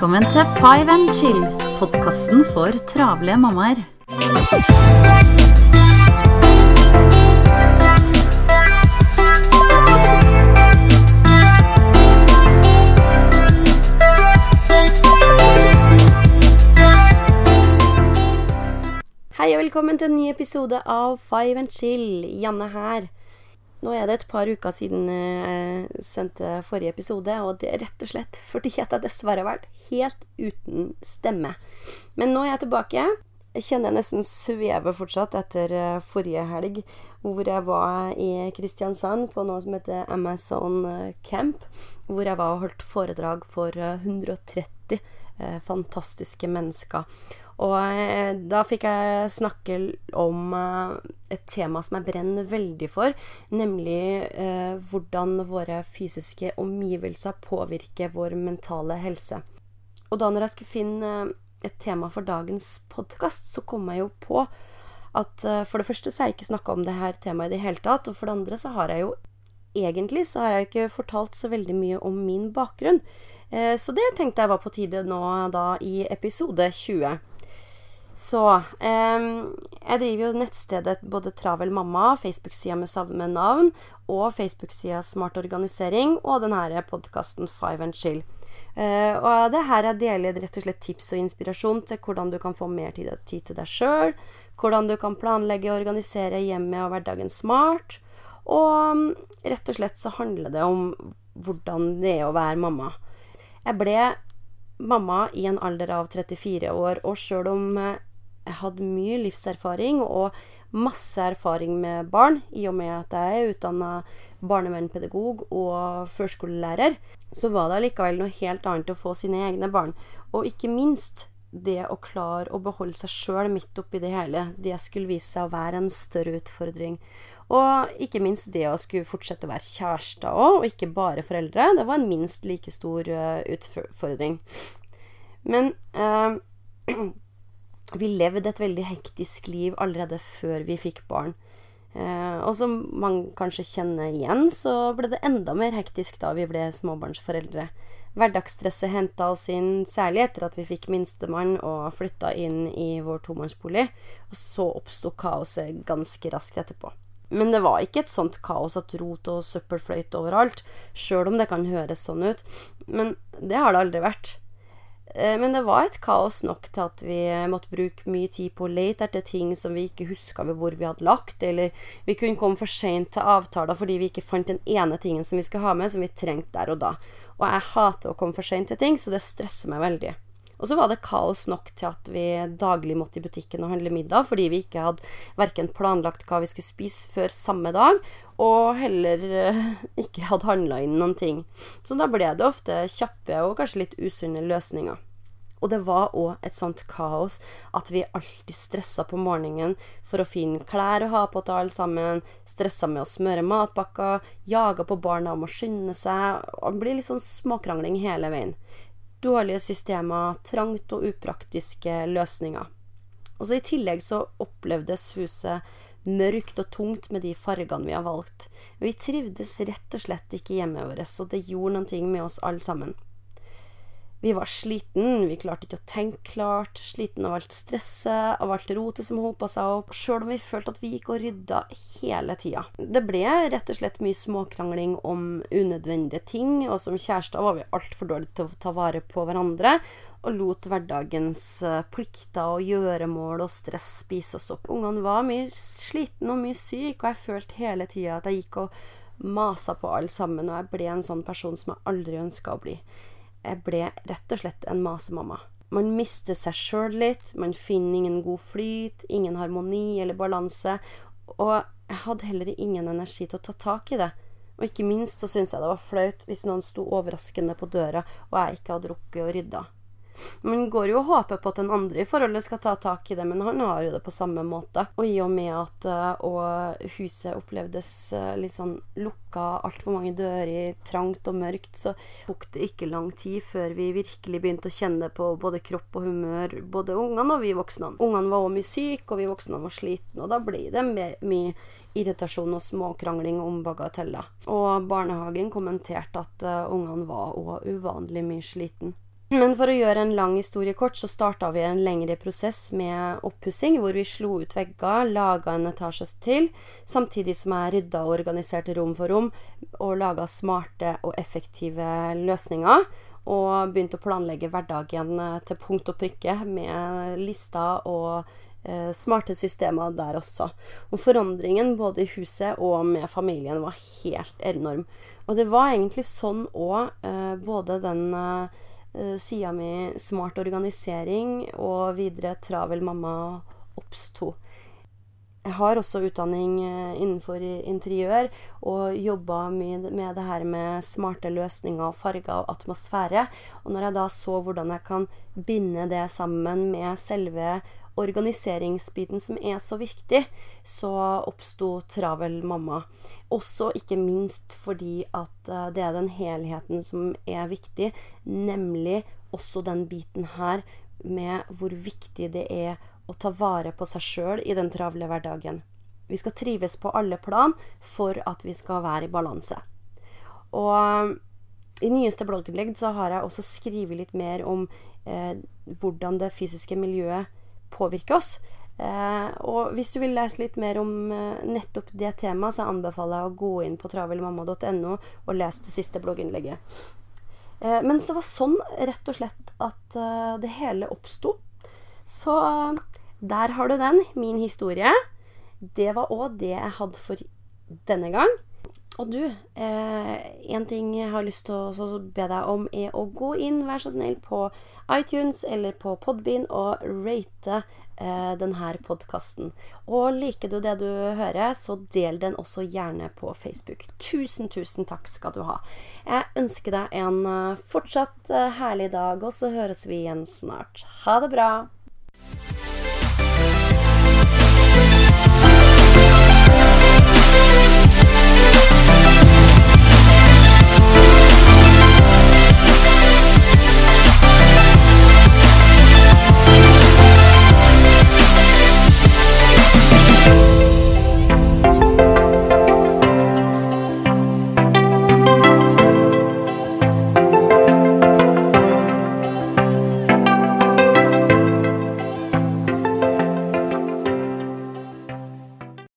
Velkommen til Five and Chill, podkasten for travle mammaer. Hei og velkommen til en ny episode av Five and Chill. Janne her. Nå er det et par uker siden jeg sendte forrige episode, og det er rett og slett fordi at jeg dessverre har vært helt uten stemme. Men nå er jeg tilbake. Jeg kjenner jeg nesten svever fortsatt etter eh, forrige helg, hvor jeg var i Kristiansand på noe som heter Amazon eh, Camp. Hvor jeg var og holdt foredrag for eh, 130 eh, fantastiske mennesker. Og eh, da fikk jeg snakke om eh, et tema som jeg brenner veldig for, nemlig eh, hvordan våre fysiske omgivelser påvirker vår mentale helse. Og da når jeg skulle finne et tema for dagens podkast, så kom jeg jo på at for det første så har jeg ikke snakka om det her temaet i det hele tatt, og for det andre så har jeg jo egentlig så har jeg ikke fortalt så veldig mye om min bakgrunn. Så det tenkte jeg var på tide nå da i episode 20. Så eh, jeg driver jo nettstedet både Travel mamma, Facebook-sida med samme navn, og Facebook-sida Smart organisering, og denne podkasten Five and Chill. Eh, og det her jeg deler rett og slett tips og inspirasjon til hvordan du kan få mer tid, tid til deg sjøl, hvordan du kan planlegge og organisere hjemmet og hverdagen smart, og rett og slett så handler det om hvordan det er å være mamma. Jeg ble mamma i en alder av 34 år, og sjøl om jeg hadde mye livserfaring og masse erfaring med barn, i og med at jeg er utdanna barnevernspedagog og førskolelærer, så var det likevel noe helt annet å få sine egne barn. Og ikke minst det å klare å beholde seg sjøl midt oppi det hele, det skulle vise seg å være en større utfordring. Og ikke minst det å skulle fortsette å være kjærester òg, og ikke bare foreldre. Det var en minst like stor eh, utfordring. Men eh, vi levde et veldig hektisk liv allerede før vi fikk barn. Eh, og som man kanskje kjenner igjen, så ble det enda mer hektisk da vi ble småbarnsforeldre. Hverdagsstresset henta oss inn, særlig etter at vi fikk minstemann og flytta inn i vår tomannsbolig. Og så oppsto kaoset ganske raskt etterpå. Men det var ikke et sånt kaos at rot og søppel fløyt overalt, sjøl om det kan høres sånn ut. Men det har det aldri vært. Eh, Men det var et kaos nok til at vi måtte bruke mye tid på å lete etter ting som vi ikke huska hvor vi hadde lagt, eller vi kunne komme for seint til avtaler fordi vi ikke fant den ene tingen som vi skulle ha med, som vi trengte der og da. Og jeg hater å komme for seint til ting, så det stresser meg veldig. Og så var det kaos nok til at vi daglig måtte i butikken og handle middag, fordi vi ikke hadde verken planlagt hva vi skulle spise før samme dag, og heller eh, ikke hadde handla inn noen ting. Så da ble det ofte kjappe og kanskje litt usunne løsninger. Og det var òg et sånt kaos at vi alltid stressa på morgenen for å finne klær å ha på til alle sammen, stressa med å smøre matpakker, jaga på barna om å skynde seg, og det blir litt sånn småkrangling hele veien. Dårlige systemer, trangt og upraktiske løsninger. Og så I tillegg så opplevdes huset mørkt og tungt med de fargene vi har valgt. Vi trivdes rett og slett ikke hjemme vårt, og det gjorde noe med oss alle sammen. Vi var sliten, vi klarte ikke å tenke klart, sliten av alt stresset, av alt rotet som hopa seg opp, sjøl om vi følte at vi gikk og rydda hele tida. Det ble rett og slett mye småkrangling om unødvendige ting, og som kjærester var vi altfor dårlige til å ta vare på hverandre, og lot hverdagens eh, plikter og gjøremål og stress spise oss opp. Ungene var mye slitne og mye syke, og jeg følte hele tida at jeg gikk og masa på alle sammen, og jeg ble en sånn person som jeg aldri ønska å bli jeg ble rett og slett en masemamma. Man mister seg sjøl litt, man finner ingen god flyt, ingen harmoni eller balanse, og jeg hadde heller ingen energi til å ta tak i det. Og ikke minst så syntes jeg det var flaut hvis noen sto overraskende på døra og jeg ikke hadde rukket å rydde. Man går jo og håper på at den andre i forholdet skal ta tak i det, men han har jo det på samme måte. Og i og med at uh, og huset opplevdes uh, litt sånn lukka, altfor mange dører, trangt og mørkt, så tok det ikke lang tid før vi virkelig begynte å kjenne på både kropp og humør, både ungene og vi voksne. Ungene var òg mye syke, og vi voksne var slitne, og da ble det mye irritasjon og småkrangling om bagateller. Og barnehagen kommenterte at uh, ungene var òg uvanlig mye sliten. Men for å gjøre en lang historie kort, så starta vi en lengre prosess med oppussing, hvor vi slo ut vegger, laga en etasje til, samtidig som jeg rydda og organiserte rom for rom, og laga smarte og effektive løsninger. Og begynte å planlegge hverdagen eh, til punkt og prikke med lister og eh, smarte systemer der også. Og forandringen både i huset og med familien var helt enorm. Og det var egentlig sånn òg eh, både den eh, sida mi smart organisering og videre travel mamma oppsto. Jeg har også utdanning eh, innenfor interiør og jobba med det her med smarte løsninger, og farger og atmosfære. Og når jeg da så hvordan jeg kan binde det sammen med selve organiseringsbiten som er så viktig, så oppsto Travel mamma. Også ikke minst fordi at eh, det er den helheten som er viktig, nemlig også den biten her med hvor viktig det er å ta vare på seg sjøl i den travle hverdagen. Vi skal trives på alle plan for at vi skal være i balanse. Og i nyeste blogginnlegg så har jeg også skrevet litt mer om eh, hvordan det fysiske miljøet påvirke oss. Eh, og hvis du vil lese litt mer om eh, nettopp det temaet, så anbefaler jeg å gå inn på travelmamma.no og lese det siste blogginnlegget. Eh, men det var sånn rett og slett at det hele oppsto. Så der har du den, min historie. Det var òg det jeg hadde for denne gang. Og du, eh, en ting jeg har lyst til å be deg om, er å gå inn, vær så snill, på iTunes eller på Podbean og rate eh, denne podkasten. Og liker du det du hører, så del den også gjerne på Facebook. Tusen, tusen takk skal du ha. Jeg ønsker deg en uh, fortsatt uh, herlig dag, og så høres vi igjen snart. Ha det bra.